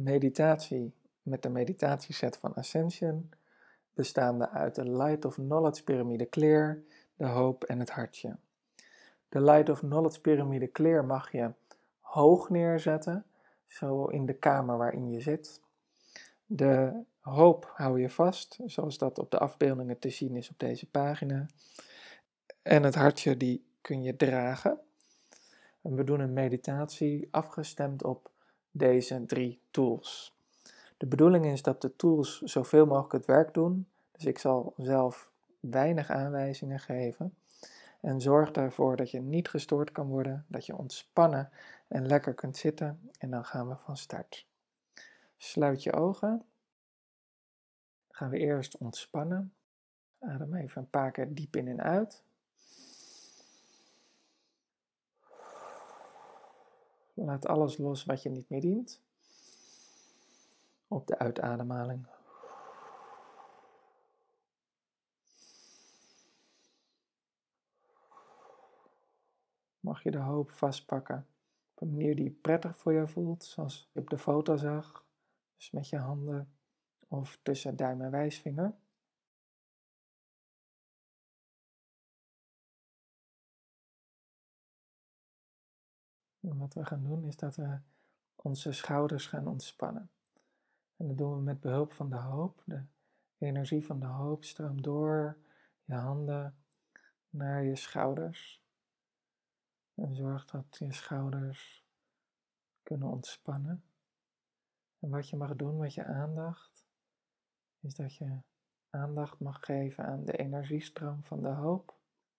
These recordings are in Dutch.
meditatie met de meditatieset van Ascension, bestaande uit de Light of Knowledge Pyramide Clear, de hoop en het hartje. De Light of Knowledge Pyramide Clear mag je hoog neerzetten, zo in de kamer waarin je zit. De hoop hou je vast, zoals dat op de afbeeldingen te zien is op deze pagina. En het hartje die kun je dragen. En we doen een meditatie afgestemd op deze drie tools. De bedoeling is dat de tools zoveel mogelijk het werk doen. Dus ik zal zelf weinig aanwijzingen geven. En zorg ervoor dat je niet gestoord kan worden, dat je ontspannen en lekker kunt zitten. En dan gaan we van start. Sluit je ogen. Gaan we eerst ontspannen. Adem even een paar keer diep in en uit. Laat alles los wat je niet meer dient. Op de uitademhaling. Mag je de hoop vastpakken op een manier die prettig voor je voelt, zoals je op de foto zag. Dus met je handen of tussen duim en wijsvinger. En wat we gaan doen is dat we onze schouders gaan ontspannen. En dat doen we met behulp van de hoop. De energie van de hoop stroomt door je handen naar je schouders. En zorg dat je schouders kunnen ontspannen. En wat je mag doen met je aandacht, is dat je aandacht mag geven aan de energiestroom van de hoop.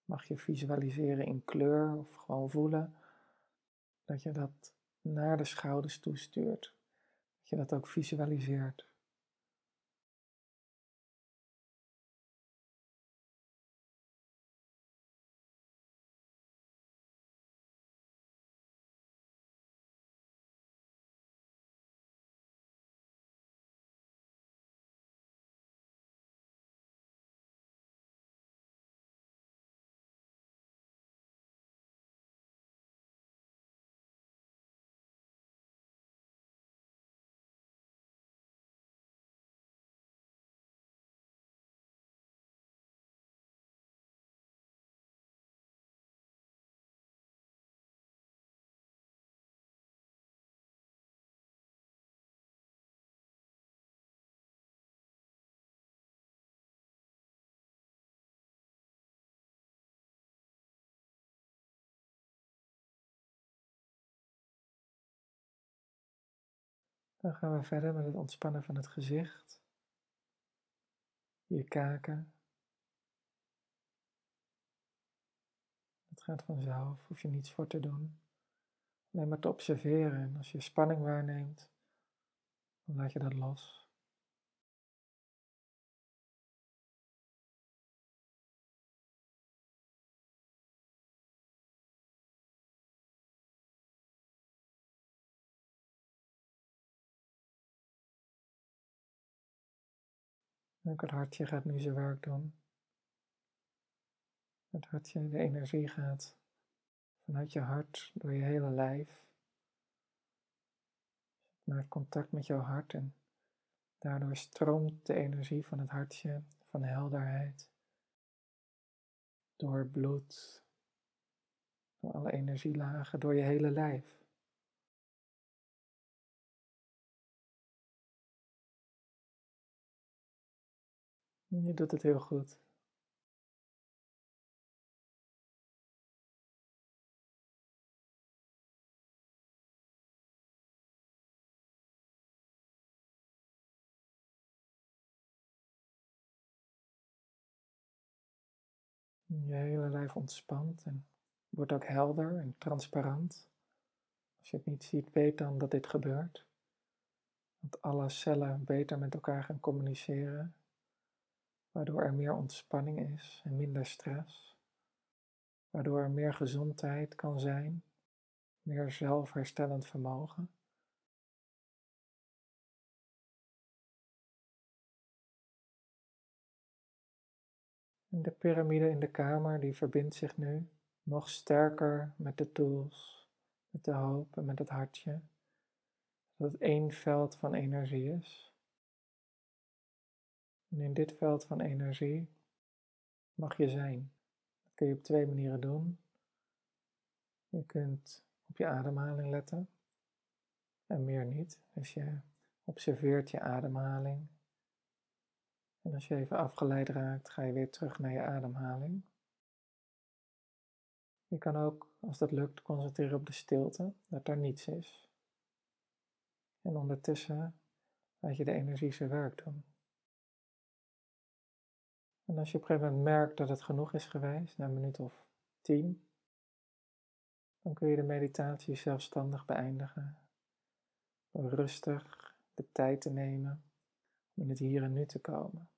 Mag je visualiseren in kleur of gewoon voelen dat je dat naar de schouders toestuurt. Dat je dat ook visualiseert. Dan gaan we verder met het ontspannen van het gezicht, je kaken. Het gaat vanzelf, hoef je niets voor te doen. Alleen maar te observeren en als je spanning waarneemt, dan laat je dat los. Ook het hartje gaat nu zijn werk doen. Het hartje, de energie gaat vanuit je hart door je hele lijf. Maak contact met jouw hart en daardoor stroomt de energie van het hartje van helderheid door bloed, door alle energielagen, door je hele lijf. Je doet het heel goed. Je hele lijf ontspant en wordt ook helder en transparant. Als je het niet ziet, weet dan dat dit gebeurt. Dat alle cellen beter met elkaar gaan communiceren waardoor er meer ontspanning is en minder stress, waardoor er meer gezondheid kan zijn, meer zelfherstellend vermogen. En de piramide in de kamer die verbindt zich nu nog sterker met de tools, met de hoop en met het hartje. dat het één veld van energie is. En in dit veld van energie mag je zijn. Dat kun je op twee manieren doen. Je kunt op je ademhaling letten en meer niet. Dus je observeert je ademhaling. En als je even afgeleid raakt, ga je weer terug naar je ademhaling. Je kan ook, als dat lukt, concentreren op de stilte, dat er niets is. En ondertussen laat je de energie zijn werk doen. En als je op een gegeven moment merkt dat het genoeg is geweest, na een minuut of tien, dan kun je de meditatie zelfstandig beëindigen. Rustig de tijd te nemen om in het hier en nu te komen.